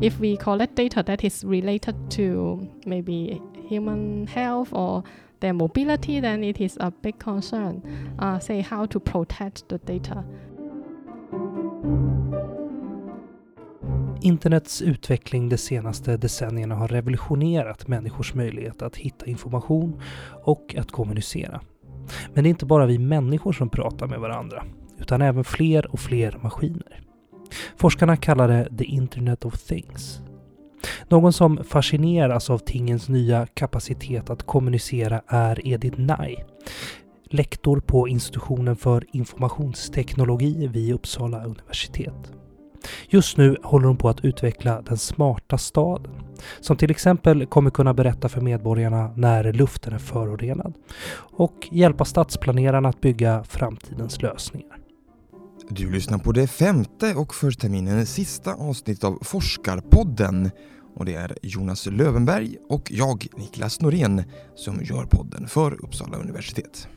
if we collect data that is related to maybe human health or their mobility, then it is a big concern. Uh, say how to protect the data. Internets utveckling de senaste decennierna har revolutionerat människors möjlighet att hitta information och att kommunicera. Men det är inte bara vi människor som pratar med varandra, utan även fler och fler maskiner. Forskarna kallar det the Internet of Things. Någon som fascineras av tingens nya kapacitet att kommunicera är Edith Nye, lektor på institutionen för informationsteknologi vid Uppsala universitet. Just nu håller hon på att utveckla den smarta staden, som till exempel kommer kunna berätta för medborgarna när luften är förorenad och hjälpa stadsplanerarna att bygga framtidens lösningar. Du lyssnar på det femte och för terminen sista avsnitt av Forskarpodden. Och det är Jonas Lövenberg och jag, Niklas Norén, som gör podden för Uppsala universitet.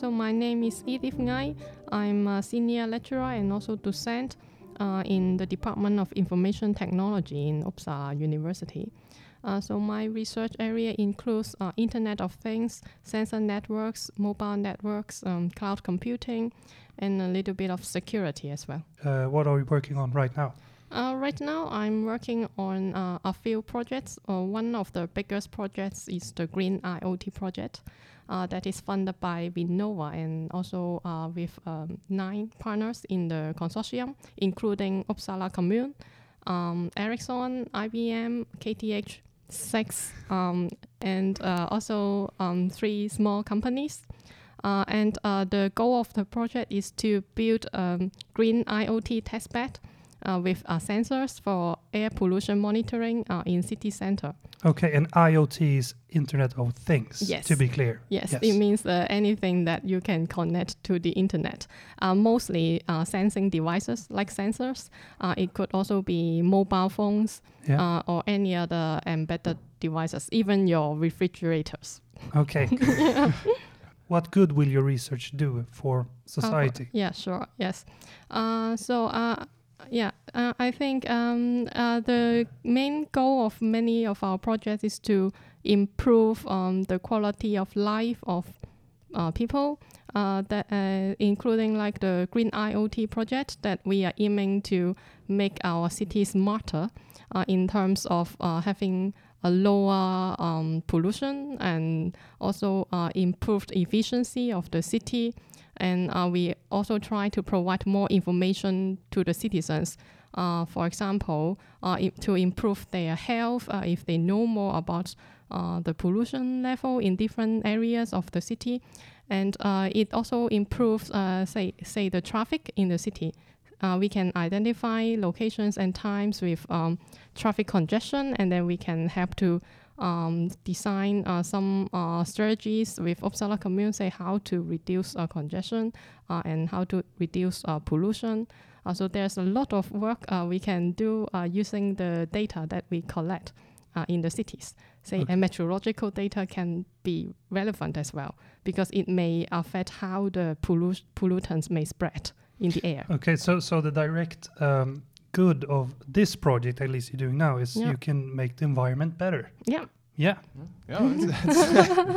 So my name is Edith Ngai. I'm a senior lecturer and also docent uh, in the Department of Information Technology in Uppsala University. Uh, so my research area includes uh, Internet of Things, sensor networks, mobile networks, um, cloud computing, and a little bit of security as well. Uh, what are you working on right now? Uh, right now, I'm working on uh, a few projects. Uh, one of the biggest projects is the Green IoT project uh, that is funded by Vinnova and also uh, with um, nine partners in the consortium, including Uppsala Commune, um, Ericsson, IBM, KTH, SICS, um, and uh, also um, three small companies. Uh, and uh, the goal of the project is to build a um, green IoT testbed with uh, sensors for air pollution monitoring uh, in city center. Okay, and IoT is Internet of Things, Yes. to be clear. Yes, yes. it means uh, anything that you can connect to the internet. Uh, mostly uh, sensing devices like sensors. Uh, it could also be mobile phones Yeah. uh, or any other embedded devices, even your refrigerators. Okay. what good will your research do for society? Yeah, sure. Yes. Uh, so, uh, yeah, uh, I think um, uh, the main goal of many of our projects is to improve um, the quality of life of uh, people. Uh, that uh, including like the green IoT project that we are aiming to make our city smarter uh, in terms of having a lower um, pollution and also improved efficiency of the city and uh, we also try to provide more information to the citizens. Uh, for example, uh, to improve their health, uh, if they know more about uh, the pollution level in different areas of the city, and uh, it also improves, say, say the traffic in the city. We can identify locations and times with um, traffic congestion, and then we can help to um, design uh, some uh, strategies with Uppsala Commune, say how to reduce uh, congestion uh, and how to reduce uh, pollution. Uh, so there's a lot of work uh, we can do uh, using the data that we collect uh, in the cities. Say, Okay. and meteorological data can be relevant as well because it may affect how the pollu- pollutants may spread in the air. Okay, so so the direct um, good of this project, at least you're doing now, is Yeah. you can make the environment better. Yeah. Yeah. Yeah, that's,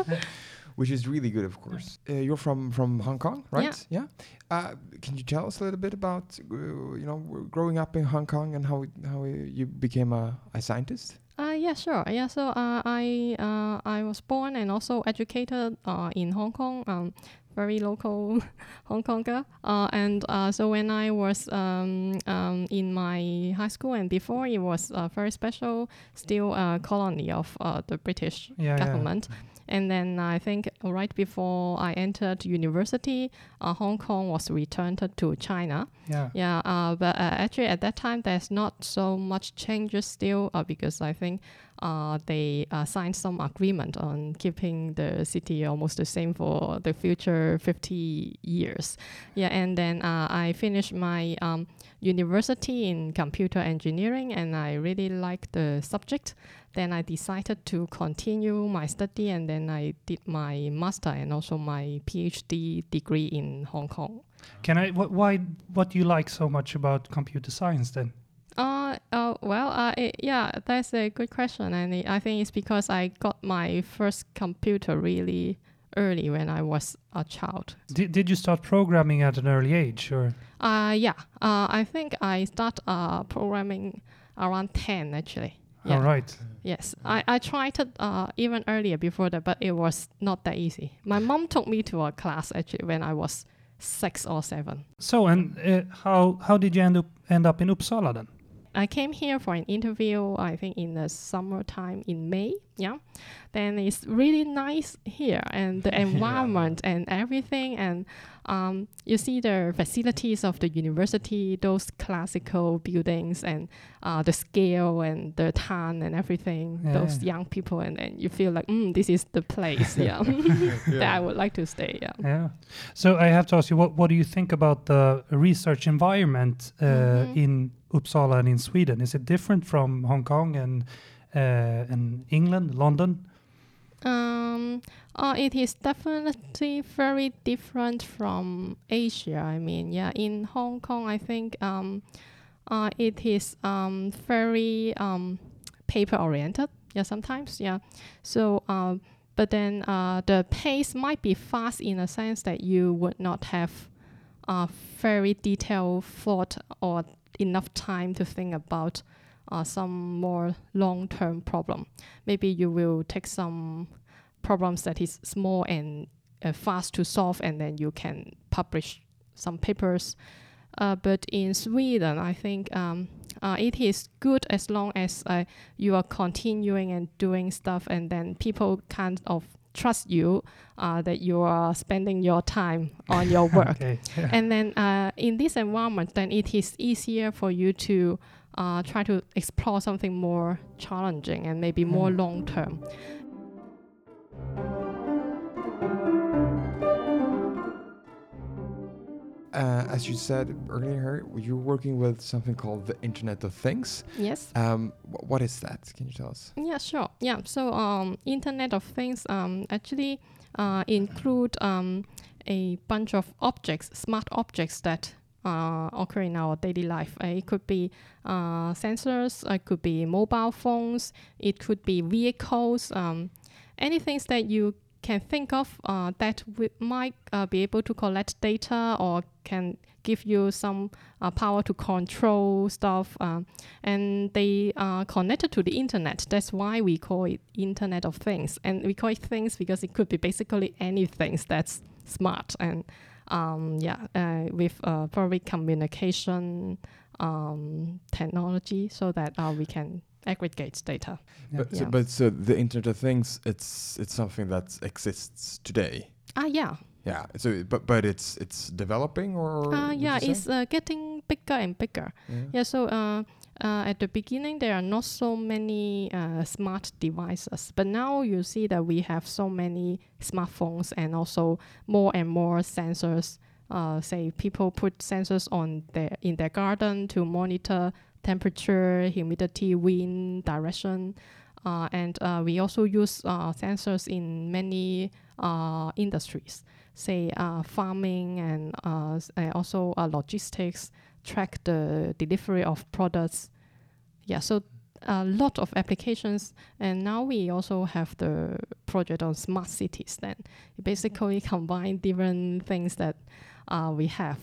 that's which is really good, of course. Uh, you're from from Hong Kong, right? Yeah. Uh, can you tell us a little bit about uh, you know growing up in Hong Kong and how how you became a, a scientist? Uh, yeah, sure. Yeah, so uh, I uh, I was born and also educated uh, in Hong Kong. Um, very local Hong Konger. Uh, and uh, so when I was um, um, in my high school and before, it was uh, very special, still a colony of uh, the British Yeah, yeah. And then I think right before I entered university, uh, Hong Kong was returned to China. Yeah. Yeah, uh, but uh, actually at that time there's not so much changes still uh, because I think uh, they uh, signed some agreement on keeping the city almost the same for the future 50 years. Yeah, and then uh, I finished my um, university in computer engineering and I really like the subject. Then I decided to continue my study, and then I did my master and also my PhD degree in Hong Kong. Can I? Wh- why? What do you like so much about computer science then? Uh, uh well, uh, it, yeah, that's a good question, and it, I think it's because I got my first computer really early when I was a child. Did, did you start programming at an early age, or? Uh, yeah, uh, I think I start uh, programming around 10 actually. Yeah. All right. Yes, I, I tried it uh, even earlier before that, but it was not that easy. My mom took me to a class actually when I was six or seven. So, and uh, how how did you end up end up in Uppsala then? I came here for an interview, I think in the summertime in May. Yeah. Then it's really nice here and the environment and everything. And um, you see the facilities of the university, those classical buildings and uh, the scale and the town and everything, Yeah. those young people. And then you feel like, mm, this is the place. Yeah. that I would like to stay. Yeah. Yeah. So I have to ask you, what what do you think about the research environment uh, Mhm. in Uppsala and in Sweden? Is it different from Hong Kong and uh, and England, London? Um, uh, it is definitely very different from Asia. I mean, yeah, in Hong Kong, I think um, uh, it is um, very um, paper oriented. Yeah, sometimes, yeah. So, um, but then uh, the pace might be fast in a sense that you would not have a very detailed thought or enough time to think about uh, some more long-term problem. Maybe you will take some problems that is small and uh, fast to solve and then you can publish some papers. Uh, but in sweden i think um, uh, it is good as long as uh, you are continuing and doing stuff and then people kind of trust you uh, that you are spending your time on your work Okay. Yeah. and then uh, in this environment, then it is easier for you to uh, try to explore something more challenging and maybe more Mm. long term. Uh, as you said earlier, you're working with something called the Internet of Things. Yes. Um, wh- what is that? Can you tell us? Yeah, sure. Yeah. So, um, Internet of Things um, actually uh, include um, a bunch of objects, smart objects that uh, occur in our daily life. Uh, it could be uh, sensors, it could be mobile phones, it could be vehicles, um, anything that you can think of uh, that we might uh, be able to collect data or can give you some uh, power to control stuff. Um, and they are connected to the internet. That's why we call it Internet of Things. And we call it things because it could be basically anything that's smart and um, yeah, uh, with uh, probably communication um, technology so that uh, we can aggregate data. But, so, but so the Internet of Things, it's it's something that exists today. Ah, yeah. Yeah. So, but but it's it's developing or. Uh, yeah, it's uh, getting bigger and bigger. Yeah. Yeah, so uh, uh, at the beginning, there are not so many uh, smart devices, but now you see that we have so many smartphones and also more and more sensors. Uh, say people put sensors on their in their garden to monitor temperature, humidity, wind, direction, uh, and uh, we also use uh, sensors in many uh, industries, say uh, farming and, uh, and also logistics track the delivery of products. Yeah, so a lot of applications, and now we also have the project on smart cities. Then it basically combine different things that we have,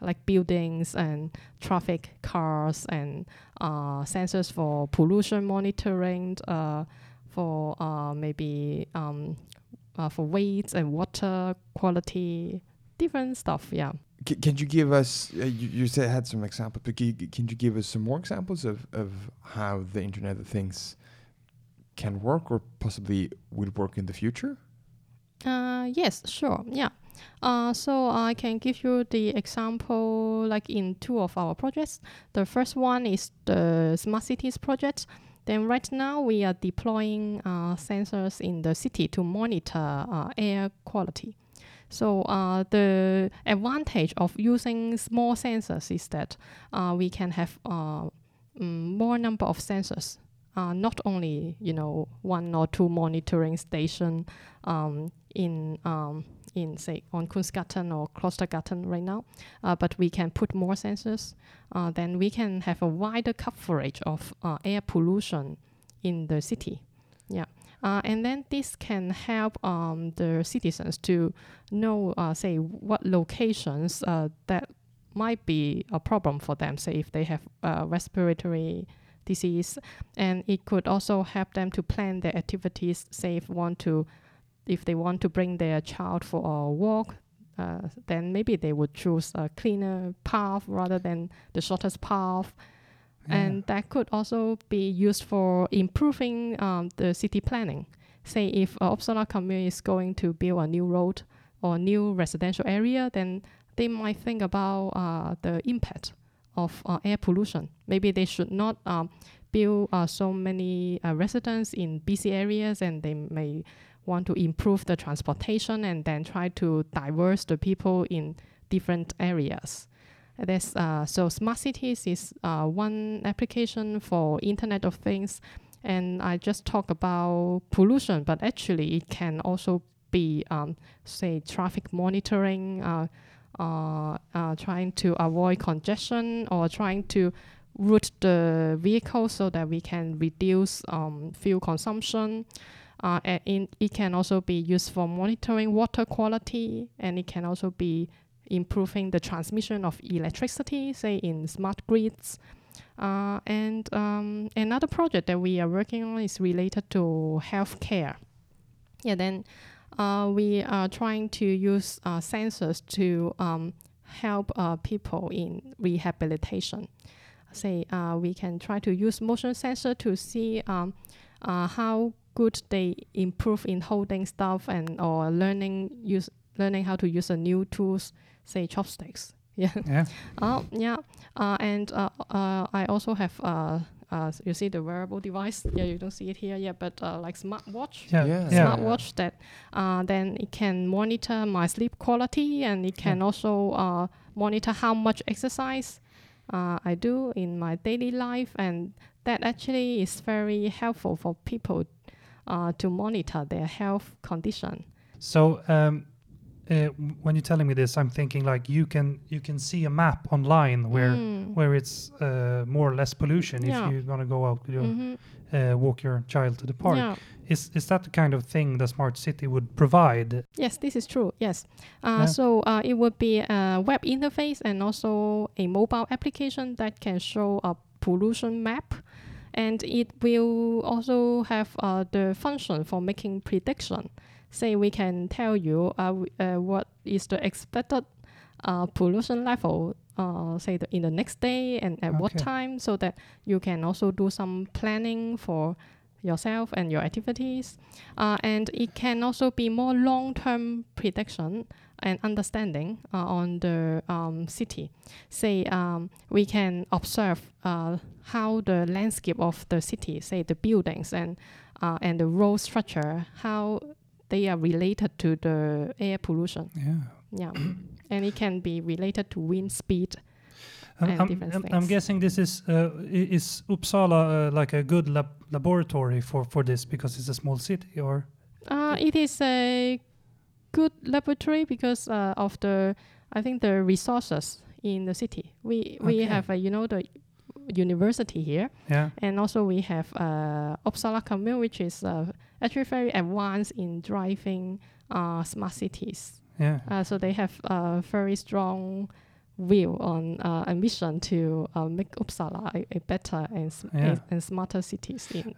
like buildings and traffic, cars, and uh, sensors for pollution monitoring, uh, for uh, maybe um, uh, for weights and water quality, different stuff. Yeah. C- can you give us? Uh, you, you said had some examples, but can you, can you give us some more examples of of how the Internet of Things can work, or possibly will work in the future? Uh, yes, sure. Yeah. Uh, so I can give you the example like in two of our projects. The first one is the smart cities project. Then right now we are deploying uh, sensors in the city to monitor uh, air quality. So uh, the advantage of using small sensors is that uh, we can have uh, mm, more number of sensors uh, not only you know one or two monitoring station um, in um, in say on Kungsgatan or Klostergarten right now, uh, but we can put more sensors. Uh, then we can have a wider coverage of uh, air pollution in the city. Yeah. Uh, and then this can help um, the citizens to know, uh, say, what locations uh, that might be a problem for them. Say, if they have respiratory disease, and it could also help them to plan their activities. Say, if want to, if they want to bring their child for a walk, uh, then maybe they would choose a cleaner path rather than the shortest path. Yeah. And that could also be used for improving um, the city planning. Say if uh, Uppsala commune is going to build a new road or new residential area, then they might think about uh, the impact of uh, air pollution. Maybe they should not um, build uh, so many uh, residents in busy areas and they may want to improve the transportation and then try to diverse the people in different areas. There's, uh, so smart cities is uh, one application for Internet of Things, and I just talk about pollution, but actually it can also be, um, say, traffic monitoring, uh, uh, uh, trying to avoid congestion or trying to route the vehicle so that we can reduce um, fuel consumption. Uh, and it can also be used for monitoring water quality, and it can also be improving the transmission of electricity, say in smart grids. Uh, and um, another project that we are working on is related to healthcare. Yeah, then uh, we are trying to use uh, sensors to um, help uh, people in rehabilitation. Say uh, we can try to use motion sensor to see um, uh, how good they improve in holding stuff and or learning use learning how to use a new tools say chopsticks. Yeah. Yeah. Oh, yeah. Uh, and uh, uh, I also have uh, uh, you see the wearable device. Yeah, you don't see it here yet, but uh, like smartwatch. Yeah. Yeah. yeah. Smartwatch that uh, then it can monitor my sleep quality and it can Yeah. also uh, monitor how much exercise uh, I do in my daily life, and that actually is very helpful for people uh, to monitor their health condition. So um, uh, when you're telling me this, I'm thinking like you can you can see a map online where Mm. where it's uh, more or less pollution Yeah. if you want to go out with your Mhm. uh, walk your child to the park. Yeah. Is is that the kind of thing the smart city would provide? Yes, this is true. Yes. Uh, Yeah. So uh, it would be a web interface and also a mobile application that can show a pollution map. And it will also have uh, the function for making prediction. Say we can tell you uh, uh, what is the expected uh, pollution level, uh, say the, in the next day and at what time, so that you can also do some planning for yourself and your activities. Uh, and it can also be more long-term prediction and understanding uh, on the um, city. Say um, we can observe uh, how the landscape of the city, say the buildings and uh, and the road structure, how they are related to the air pollution. Yeah. Yeah, and it can be related to wind speed. I'm, And I'm, different I'm- I'm guessing this is uh, is Uppsala uh, like a good lab laboratory for for this because it's a small city or Uh, it is a good laboratory because uh, of the, I think the resources in the city. We we Okay. have uh, you know the university here, yeah. And also we have uh, Uppsala Commune, which is uh, actually very advanced in driving uh, smart cities. yeah. Uh, so they have a very strong view on uh, a mission to uh, make Uppsala a, a better and, Yeah. and, smarter cities in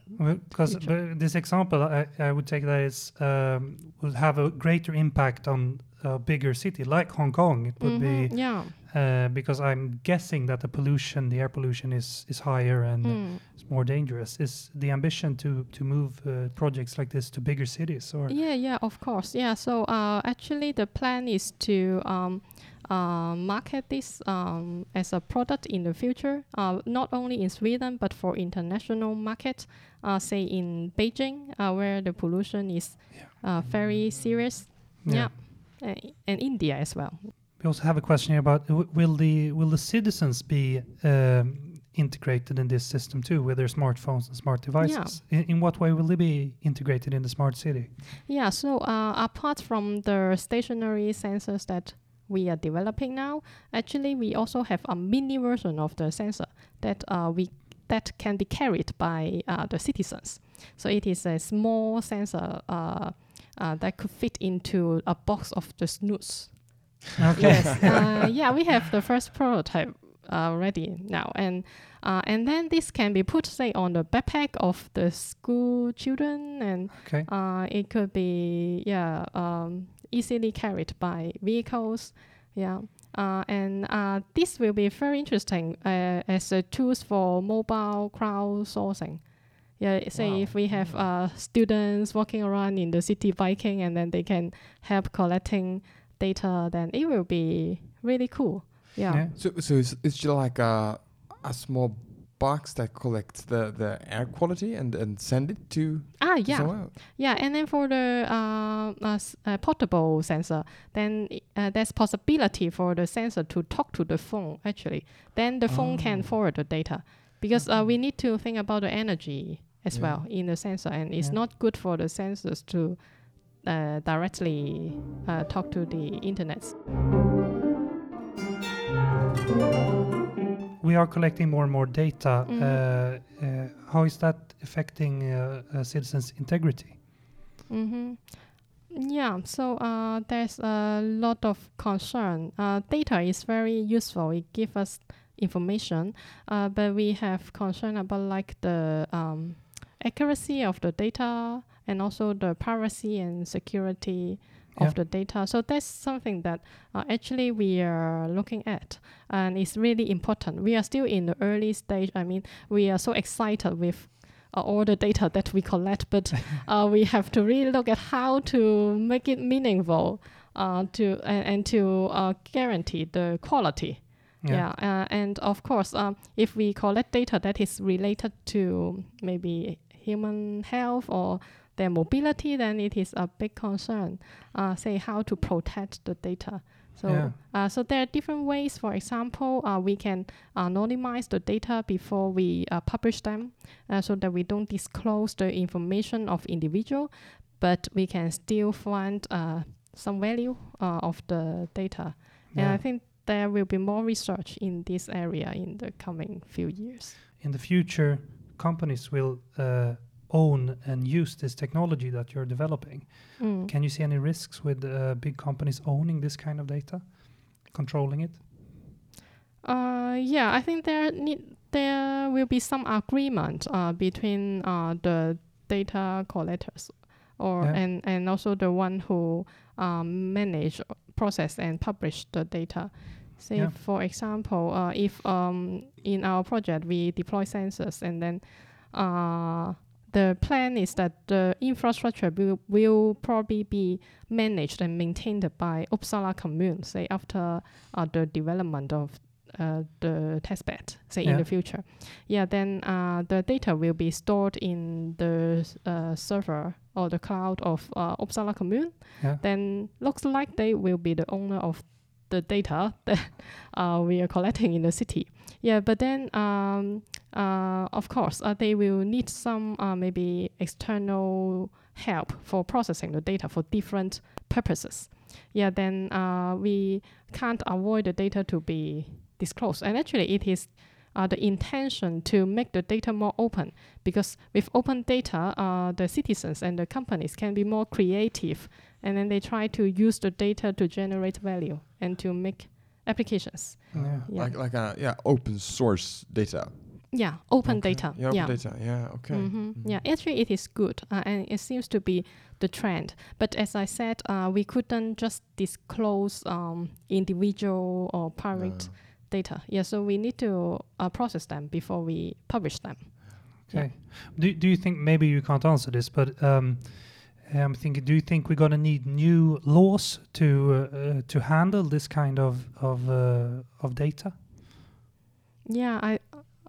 because future. this example I, I would take that is um, will have a greater impact on a bigger city like Hong Kong it would Mhm, be yeah uh, because I'm guessing that the pollution the air pollution is is higher and Mm. it's more dangerous is the ambition to to move uh, projects like this to bigger cities or Yeah, yeah, of course. Yeah, so uh, actually the plan is to um, market this um, as a product in the future, uh, not only in Sweden but for international market. Uh, say in Beijing, uh, where the pollution is uh, very serious. Yeah, Uh, and India as well. We also have a question here about w- will the will the citizens be um, integrated in this system too, with their smartphones and smart devices. In, in what way will they be integrated in the smart city? Yeah, so uh, apart from the stationary sensors that we are developing now, actually we also have a mini version of the sensor that uh, we that can be carried by uh, the citizens. So it is a small sensor uh, uh, that could fit into a box of the snus. Okay. Yes, uh, yeah, we have the first prototype uh, ready now, and uh, and then this can be put say on the backpack of the school children, and Okay. uh, it could be yeah um, easily carried by vehicles, yeah. Uh, and uh, this will be very interesting uh, as a tools for mobile crowdsourcing. Yeah, say Wow. if we have uh, students walking around in the city biking, and then they can help collecting data, then it will be really cool. Yeah. Yeah. So, so it's, it's just like a, a small box that collects the, the air quality and, and send it to Ah, to yeah. someone? Yeah, and then for the uh, uh, uh, portable sensor, then uh, there's possibility for the sensor to talk to the phone actually. Then the phone can Oh. forward the data because uh, we need to think about the energy as Yeah. well in the sensor, and it's Yeah. not good for the sensors to uh, directly uh, talk to the internet. We are collecting more and more data. Uh, how is that affecting uh, uh, citizens' integrity? Mm-hmm. Yeah, so uh, there's a lot of concern. Uh, data is very useful. It gives us information, uh, but we have concern about like the um, accuracy of the data and also the privacy and security Yeah. of the data. So that's something that uh, actually we are looking at, and it's really important. We are still in the early stage. I mean, we are so excited with uh, all the data that we collect, but uh, we have to really look at how to make it meaningful uh, to and, and to uh, guarantee the quality. Yeah, uh, and of course, um, if we collect data that is related to maybe human health or their mobility, then it is a big concern. Uh, say how to protect the data. So, Yeah. uh, so there are different ways. For example, uh, we can anonymize the data before we uh, publish them, uh, so that we don't disclose the information of individual, but we can still find uh, some value uh, of the data. And Yeah. I think there will be more research in this area in the coming few years. In the future, companies will uh, own and use this technology that you're developing. Mm. Can you see any risks with uh, big companies owning this kind of data, controlling it? Uh, yeah, I think there need there will be some agreement uh, between uh, the data collectors, or Yeah. and and also the one who um, manage, process, and publish the data. Say, Yeah. for example, uh, if um, in our project we deploy sensors and then uh, the plan is that the infrastructure will, will probably be managed and maintained by Uppsala Commune, say after uh, the development of uh, the testbed, say in the future. Yeah, then uh, the data will be stored in the uh, server or the cloud of uh, Uppsala Commune. Yeah. Then looks like they will be the owner of the data that uh, we are collecting in the city. Yeah, but then um, of course uh, they will need some uh, maybe external help for processing the data for different purposes. Yeah, then uh, we can't avoid the data to be disclosed. And actually, it is uh, the intention to make the data more open because with open data, uh, the citizens and the companies can be more creative and then they try to use the data to generate value and to make applications. Yeah. Yeah. Like like a yeah open source data. Yeah, open Okay. data. Yeah, open yeah. data. Yeah. Okay. Mhm. Mhm. Yeah, actually, it is good, uh, and it seems to be the trend. But as I said, uh, we couldn't just disclose um, individual or private No. data. Yeah, so we need to uh, process them before we publish them. Yeah. Okay. Do, do you think maybe you can't answer this, but um, I'm thinking, do you think we're gonna need new laws to uh, uh, to handle this kind of of uh, of data? Yeah, I,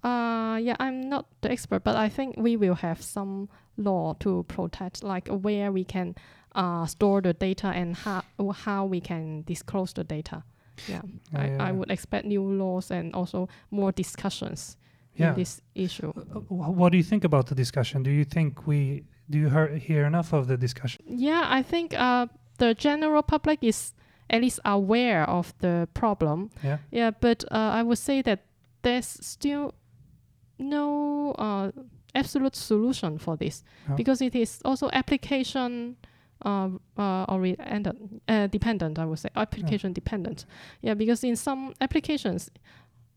uh, yeah, I'm not the expert, but I think we will have some law to protect, like where we can uh, store the data and how how we can disclose the data. Yeah, Yeah, I, yeah, I would expect new laws and also more discussions Yeah. in this issue. Uh, What do you think about the discussion? Do you think we do you hear, hear enough of the discussion? Yeah, I think uh, the general public is at least aware of the problem. Yeah. Yeah, but uh, I would say that there's still no uh, absolute solution for this No. because it is also application uh, uh, oriented, uh, dependent. I would say application dependent. Yeah, because in some applications,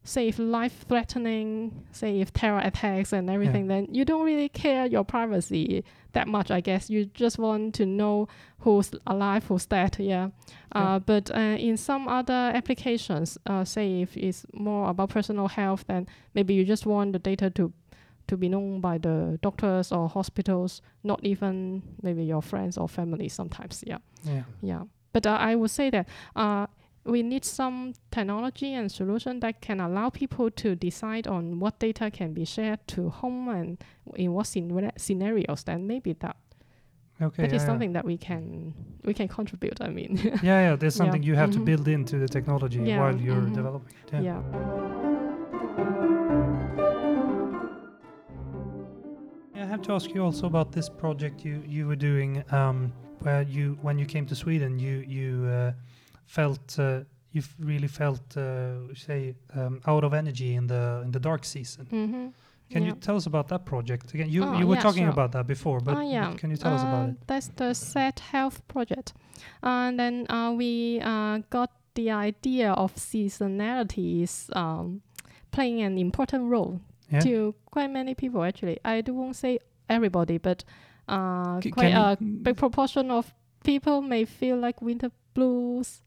say if life threatening, say if terror attacks and everything, then you don't really care your privacy that much. I guess you just want to know who's alive, who's dead. Yeah. Yeah. Uh, but uh, in some other applications, uh, say if it's more about personal health, then maybe you just want the data to to be known by the doctors or hospitals, not even maybe your friends or family sometimes. Yeah, Yeah. yeah. But uh, I would say that uh, we need some technology and solution that can allow people to decide on what data can be shared to whom and in what scena- scenarios. Then maybe that Okay. that yeah, is yeah. something that we can we can contribute. I mean, Yeah, yeah. There's Yeah. something you have Mhm. to build into the technology Yeah, while you're mhm. developing it. Yeah. yeah. I have to ask you also about this project you you were doing, um, where you when you came to Sweden, you you uh, felt uh, you really felt uh, say um, out of energy in the in the dark season. Mm-hmm. Can yeah. you tell us about that project again? You Oh, you were yeah, talking sure. about that before, but, Oh, yeah. can you tell us about Uh, it? That's the SAD Health project. And then uh, we uh, got the idea of seasonalities um, playing an important role Yeah. to quite many people, actually. I do won't say everybody, but uh, C- quite a big proportion of people may feel like winter blues.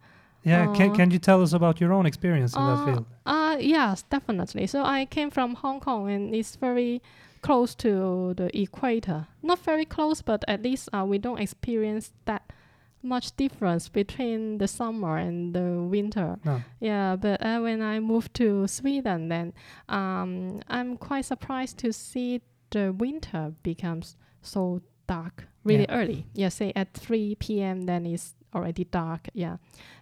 Yeah, can can you tell us about your own experience in that Uh, field? Uh, yes, definitely. So I came from Hong Kong and it's very close to the equator. Not very close, but at least uh, we don't experience that much difference between the summer and the winter. No. Yeah, but uh, when I moved to Sweden, then um, I'm quite surprised to see the winter becomes so dark really Yeah. early. Yeah, say at 3 p.m. then it's already dark. Yeah,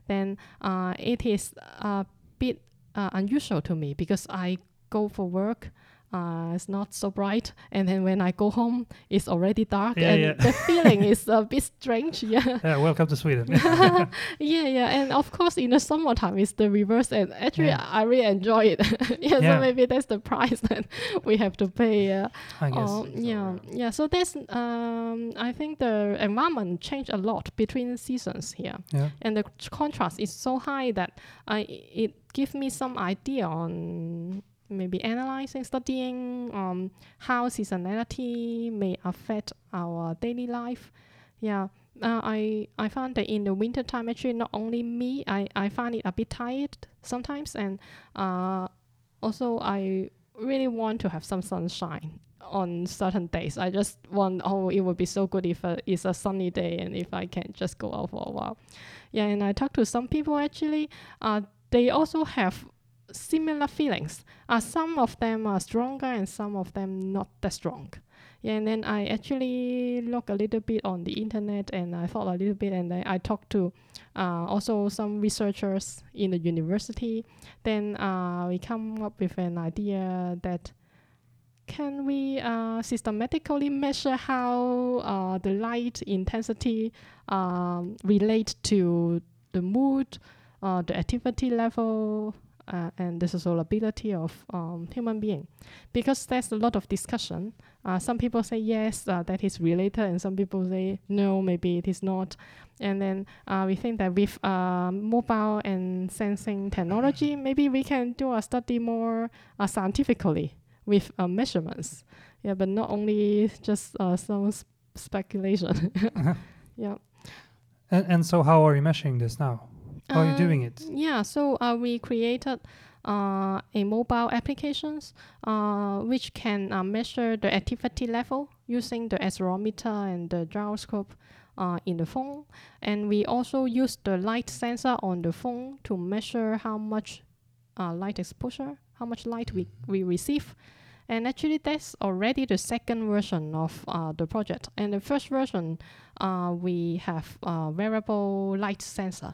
then uh, it is a bit uh, unusual to me because I go for work. Uh, it's not so bright, and then when I go home, it's already dark, Yeah, and yeah. the feeling is a bit strange. Yeah, Yeah, welcome to Sweden. yeah, yeah, and of course in the summertime it's the reverse, and actually Yeah. I really enjoy it. yeah, Yeah. so maybe that's the price that we have to pay. Uh, I guess. oh, yeah, yeah. So there's, um, I think the environment changed a lot between seasons here, yeah. and the contrast is so high that I it gives me some idea on maybe analyzing, studying um, how seasonality may affect our daily life. Yeah, uh, I I found that in the winter time, actually, not only me, I I find it a bit tired sometimes, and uh, also I really want to have some sunshine on certain days. I just want, oh, it would be so good if uh, it's a sunny day and if I can just go out for a while. Yeah, and I talked to some people actually, uh, they also have similar feelings. Uh, some of them are stronger and some of them not that strong. Yeah, and then I actually look a little bit on the internet and I thought a little bit and then I talked to uh, also some researchers in the university. Then uh, we come up with an idea that can we uh, systematically measure how uh, the light intensity um, relate to the mood, uh, the activity level, uh, and the sociability of um, human being? Because there's a lot of discussion. Uh, some people say yes, uh, that is related, and some people say no, maybe it is not. And then uh, we think that with uh, mobile and sensing technology, maybe we can do a study more uh, scientifically with uh, measurements. Yeah, but not only just uh, some s- speculation. Uh-huh. yeah. And, and so, how are you measuring this now? How are you Um, doing it? Yeah, so uh, we created uh, a mobile applications uh, which can uh, measure the activity level using the accelerometer and the gyroscope uh, in the phone. And we also use the light sensor on the phone to measure how much uh, light exposure, how much light we, we receive. And actually, that's already the second version of uh, the project. And the first version, uh, we have a wearable light sensor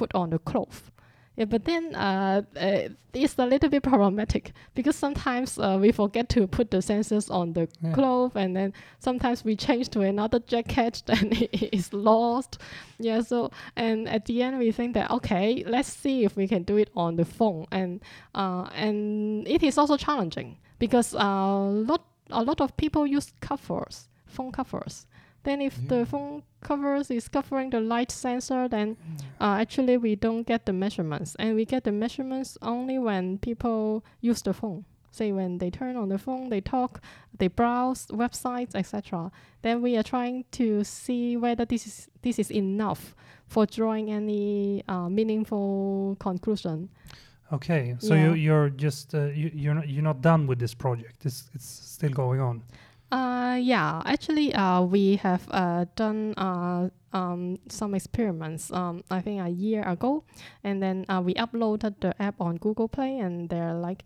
put on the cloth. Yeah, but then uh, uh, it's a little bit problematic because sometimes uh, we forget to put the sensors on the Yeah. cloth, and then sometimes we change to another jacket, and it is lost. Yeah, so and at the end we think that okay, let's see if we can do it on the phone, and uh, and it is also challenging because uh, lot a lot of people use covers, phone covers. Then if Yeah. the phone covers is covering the light sensor, then uh, actually we don't get the measurements, and we get the measurements only when people use the phone. Say when they turn on the phone, they talk, they browse websites, etc. Then we are trying to see whether this is this is enough for drawing any uh, meaningful conclusion. Okay, so Yeah. you, you're just uh, you, you're not you're not done with this project. It's it's still going on. Uh, yeah, actually, uh, we have uh, done uh, um, some experiments, um, I think a year ago, and then uh, we uploaded the app on Google Play, and there are like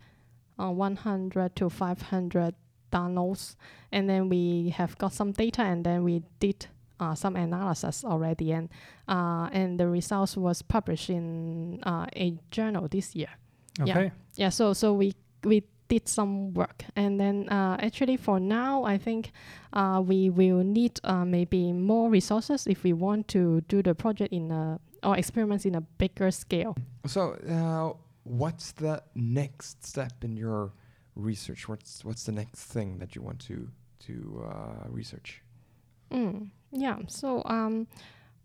uh, 100 to 500 downloads, and then we have got some data, and then we did uh, some analysis already, and uh, and the results was published in uh, a journal this year Yeah. Okay. yeah so so we we did some work and then uh, actually for now i think uh, we will need uh, maybe more resources if we want to do the project in a or experiments in a bigger scale So, uh, what's the next step in your research? What's what's the next thing that you want to to uh, research? Mm, yeah. So um,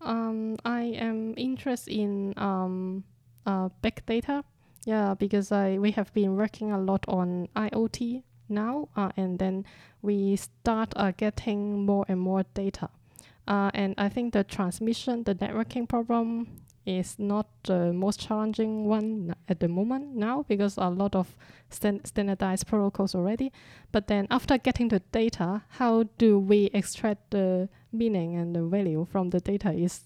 um, I am interested in um, uh, big data. Yeah, because I we have been working a lot on IoT now, uh, and then we start uh, getting more and more data. Uh, and I think the transmission, the networking problem is not the most challenging one at the moment now because a lot of stan- standardized protocols already. But then after getting the data, how do we extract the meaning and the value from the data is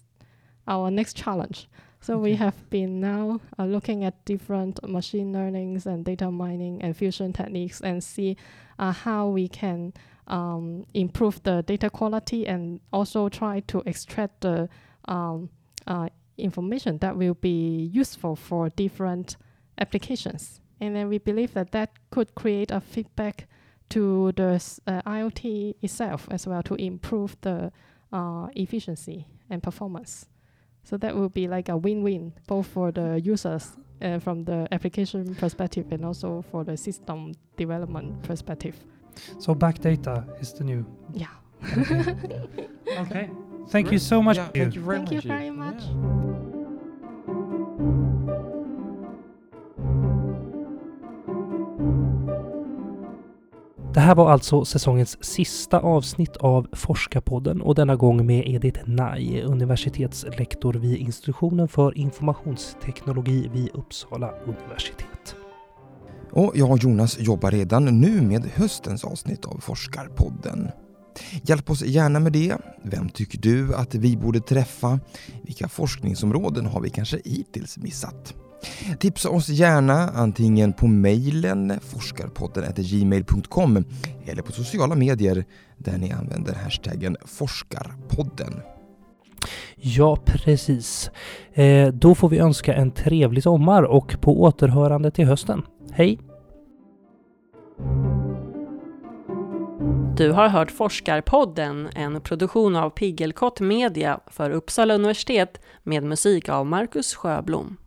our next challenge. So we have been now uh, looking at different machine learnings and data mining and fusion techniques and see uh, how we can um, improve the data quality and also try to extract the um, uh, information that will be useful for different applications. And then we believe that that could create a feedback to the uh, IoT itself as well to improve the uh, efficiency and performance. So that will be like a win-win both for the users uh, from the application perspective and also for the system development perspective. So back data is the new. Yeah. Okay. Thank you so much. Yeah, thank you very Thank much. you very much. Yeah. Det här var alltså säsongens sista avsnitt av Forskarpodden och denna gång med Edith Naj, universitetslektor vid institutionen för informationsteknologi vid Uppsala universitet. Och jag och Jonas jobbar redan nu med höstens avsnitt av Forskarpodden. Hjälp oss gärna med det. Vem tycker du att vi borde träffa? Vilka forskningsområden har vi kanske hittills missat? Tipsa oss gärna antingen på mejlen forskarpodden gmail.com eller på sociala medier där ni använder hashtaggen forskarpodden. Ja, precis. Eh, då får vi önska en trevlig sommar och på återhörande till hösten. Hej! Du har hört Forskarpodden, en produktion av Piggelkott Media för Uppsala universitet med musik av Marcus Sjöblom.